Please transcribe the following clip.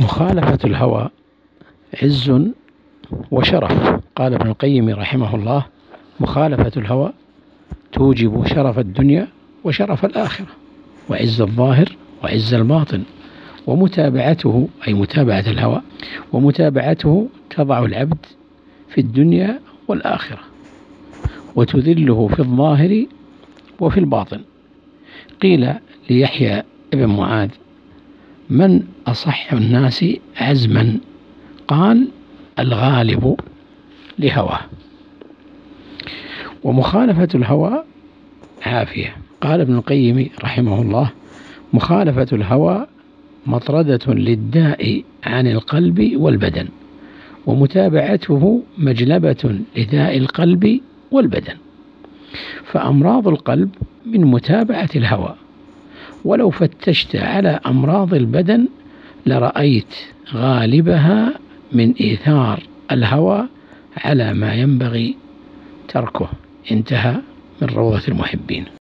مخالفة الهوى عز وشرف. قال ابن القيم رحمه الله مخالفة الهوى توجب شرف الدنيا وشرف الآخرة وعز الظاهر وعز الباطن. ومتابعته أي متابعة الهوى ومتابعته تضع العبد في الدنيا والآخرة وتذله في الظاهر وفي الباطن. قيل ليحيى ابن معاذ من أصح الناس عزما؟ قال الغالب لهواه ومخالفة الهوى عافية. قال ابن القيم رحمه الله مخالفة الهوى مطردة للداء عن القلب والبدن ومتابعته مجلبة لداء القلب والبدن. فأمراض القلب من متابعة الهوى. ولو فتشت على أمراض البدن لرأيت غالبها من إيثار الهوى على ما ينبغي تركه. انتهى من روضة المحبين.